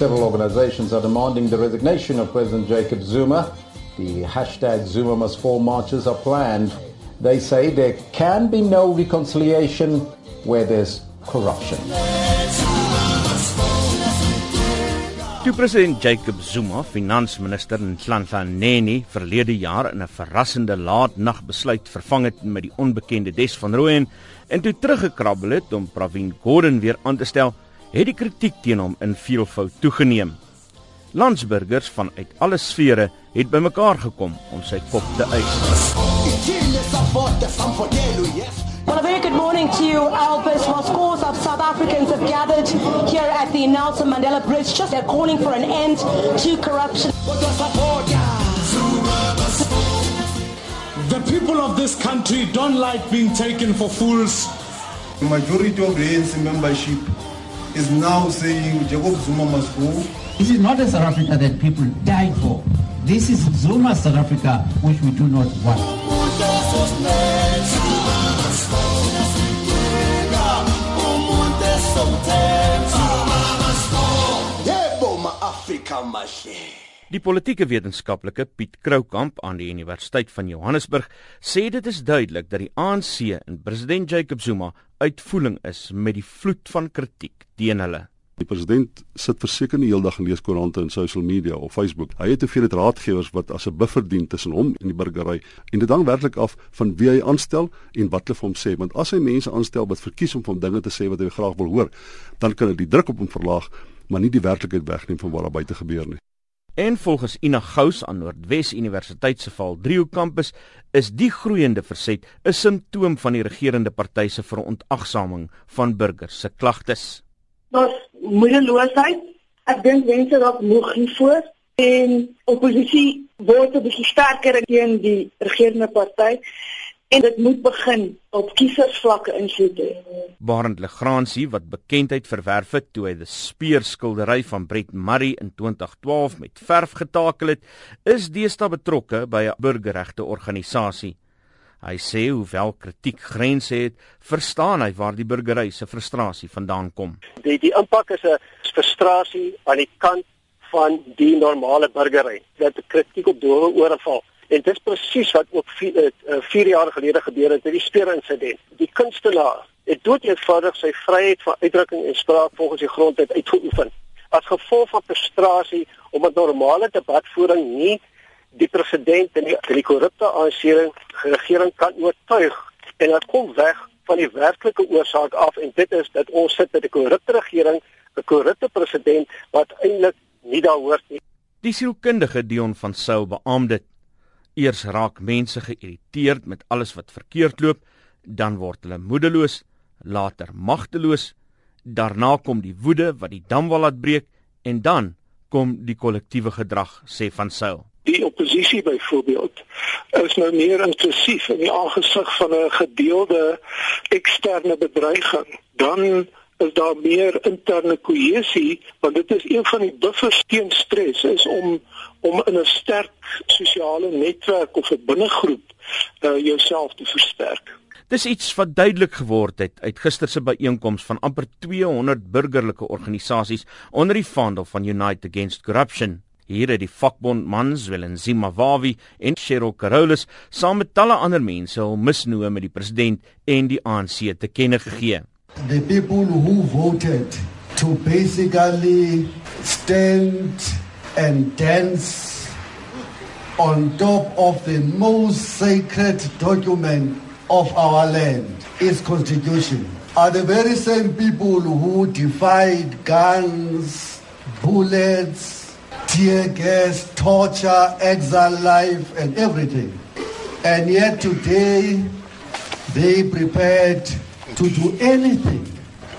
Several organizations are demanding the resignation of President Jacob Zuma. The hashtag Zuma must fall marches are planned. They say there can be no reconciliation where there's corruption. Toe president Jacob Zuma, finansminister in Nhlanhla verlede jaar in 'n verrassende laatnag besluit vervang het met die onbekende Des van Rooyen en toe teruggekrabbel het om Pravin Gordhan weer aan te stel, het die kritiek teen hom in veelvoud toegeneem. Landsburgers vanuit alle sfere het bymekaar gekom om sy kop te eis. Well, a very good morning to you, Albus. Well, scores of South Africans have gathered here at the Nelson Mandela Bridge. Just they're calling for an end to corruption. The people of this country don't like being taken for fools. The majority of the ANC membership is now saying Jacob Zuma must go. This is not a South Africa that people died for. This is Zuma's South Africa, which we do not want. Die politieke wetenskaplike Piet Kroukamp aan die Universiteit van Johannesburg sê dit is duidelik dat die ANC en president Jacob Zuma uitvoering is met die vloed van kritiek teen hulle. Die president sit verseker nie heeldag en lees koerante en social media of Facebook. Hy het te veel raadgewers wat as 'n buffer dien tussen hom en die burgery. En dit hang werklik af van wie hy aanstel en wat hulle vir hom sê, want as hy mense aanstel wat verkies om van dinge te sê wat hy graag wil hoor, dan kan dit die druk op hom verlaag, maar nie die werklikheid wegneem van wat daar buite gebeur nie. En volgens Ina Gous aan Noordwes Universiteit se Val Drio kampus is die groeiende verset 'n simptoom van die regerende party se verontagsaming van burgers se klagtes. Daar's moedeloosheid. Ek dink mense raak moeg hiervoor en oppositie word 'n bietjie sterker teen die regerende party en dit moet begin op kiesersvlakke invloed hê. Barend Legrandsie wat bekendheid verwerf het toe hy die speerskildery van Brett Murray in 2012 met verf getakel het, is deesdae betrokke by 'n burgerregte organisasie. Hy sê hoewel kritiek grense het, verstaan hy waar die burgery se frustrasie vandaan kom. Die die impak is 'n frustrasie aan die kant van die normale burgery dat kritiek op doewe oorval. En dit is presies wat ook 4 uh, jaar gelede gebeur het met die speerinsident. Die kunstenaar het dood eenvoudig sy vryheid van uitdrukking en spraak volgens die grondwet uitgeoefen. As gevolg van frustrasie omdat normale debatvoering nie die president en die, die korrupte aansering regering kan oortuig en dit kom weg van die werklike oorsaak af en dit is dat ons sit met 'n korrupte regering, 'n korrupte president wat eintlik nie daar hoort nie. Die sielkundige Dion van Sail beamoed dit Eers raak mense geïrriteerd met alles wat verkeerd loop, dan word hulle moedeloos, later magteloos, daarna kom die woede wat die dam wil laat breek en dan kom die kollektiewe gedrag, sê van Sail. Die oppositie byvoorbeeld is nou meer inklusief in die aangesig van 'n gedeelde eksterne bedreiging. Dan is daar meer interne kohesie want dit is een van die buffers teen stres is om om in 'n sterk sosiale netwerk of 'n binnegroep uh, jouself te versterk. Dis iets wat duidelik geword het uit gister se byeenkoms van amper 200 burgerlike organisasies onder die vaandel van Unite Against Corruption. Hier het die vakbond mans Welenzima Wawi en Cheryl Carolus saam met talle ander mense hul misnoë met die president en die ANC te kenne gegee. The people who voted to basically stand and dance on top of the most sacred document of our land, its constitution, are the very same people who defied guns, bullets, tear gas, torture, exile life, and everything. And yet today, they prepared to do anything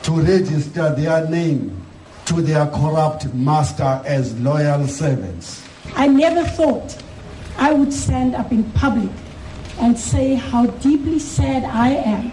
to register their name to their corrupt master as loyal servants. I never thought I would stand up in public and say how deeply sad I am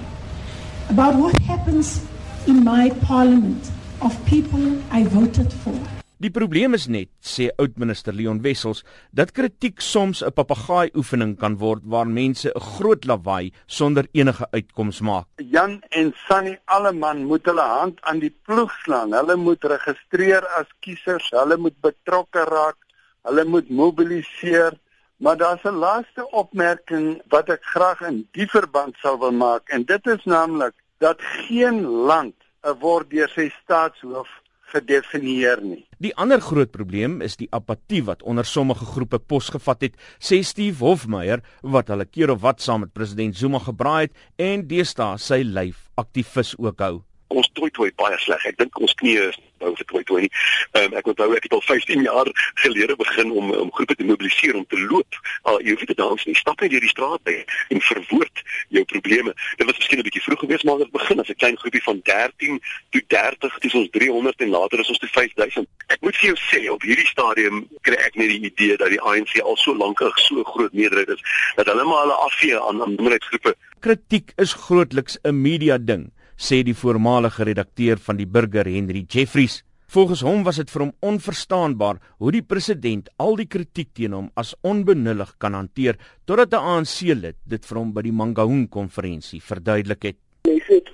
about what happens in my parliament of people I voted for. Die probleem is net, sê oudminister Leon Wessels, dat kritiek soms 'n papegaai oefening kan word waar mense 'n groot lawaai sonder enige uitkoms maak. Jan en Sunny Alleman moet hulle hand aan die ploeg slaan. Hulle moet registreer as kiesers, hulle moet betrokke raak, hulle moet mobiliseer. Maar daar's 'n laaste opmerking wat ek graag in die verband sou wil maak en dit is naamlik dat geen land word deur sy staatshoof gedefinieer nie. Die ander groot probleem is die apatie wat onder sommige groepe posgevat het, sê Steve Hofmeyer wat hulle keer of wat saam met president Zuma gebraai het en deesdae sy lyf aktivis ook hou ons toe toe baie sleg. Ek dink ons knie is bou vir toe toe nie. Um, ek onthou ek het al 15 jaar gelede begin om om groepe te mobiliseer om te loop. Al jy weet dit dans nie. Stap net deur die straat by en verwoord jou probleme. Dit was miskien 'n bietjie vroeg geweest maar dit begin as 'n klein groepie van 13 tot 30, dis ons 300 en later is ons te 5000. Ek moet vir jou sê op hierdie stadium kry ek net die idee dat die ANC al so lank 'n so groot meerderheid is dat hulle maar hulle afvee aan aan minderheidsgroepe. Kritiek is grootliks 'n media ding sê die voormalige redakteur van die Burger Henry Jeffries. Volgens hom was dit vir hom onverstaanbaar hoe die president al die kritiek teen hom as onbenullig kan hanteer totdat 'n ANC-lid dit vir hom by die Mangaung konferensie verduidelik het. They said,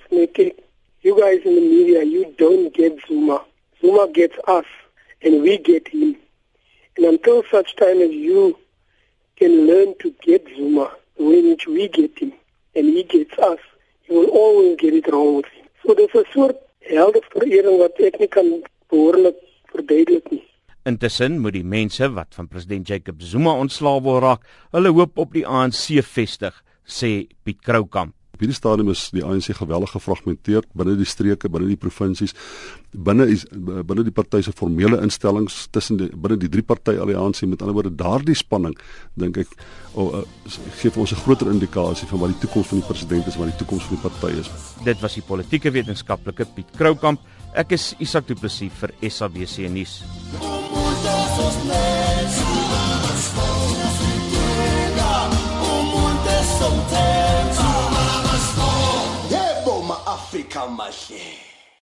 "You guys in the media, you don't get Zuma. Zuma gets us and we get him. And until such time as you can learn to get Zuma the way in which we get him and he gets us, you will always get it wrong with him. So dis 'n soort helde verering wat ek nie kan behoorlik verduidelik nie. Intussen moet die mense wat van president Jacob Zuma ontslaaw wil raak, hulle hoop op die ANC vestig, sê Piet Kroukamp. Op hierdie stadium is die ANC geweldig gefragmenteer binne die streke, binne die provinsies, binne is binne die party se formele instellings tussen die binne die drie party alliansie met ander woorde daardie spanning dink ek oh, uh, gee vir ons 'n groter indikasie van wat die toekoms van die president is, wat die toekoms van die party is. Dit was die politieke wetenskaplike Piet Kroukamp. Ek is Isak Du Plessis vir SABC nuus. Sometimes Afrika mahle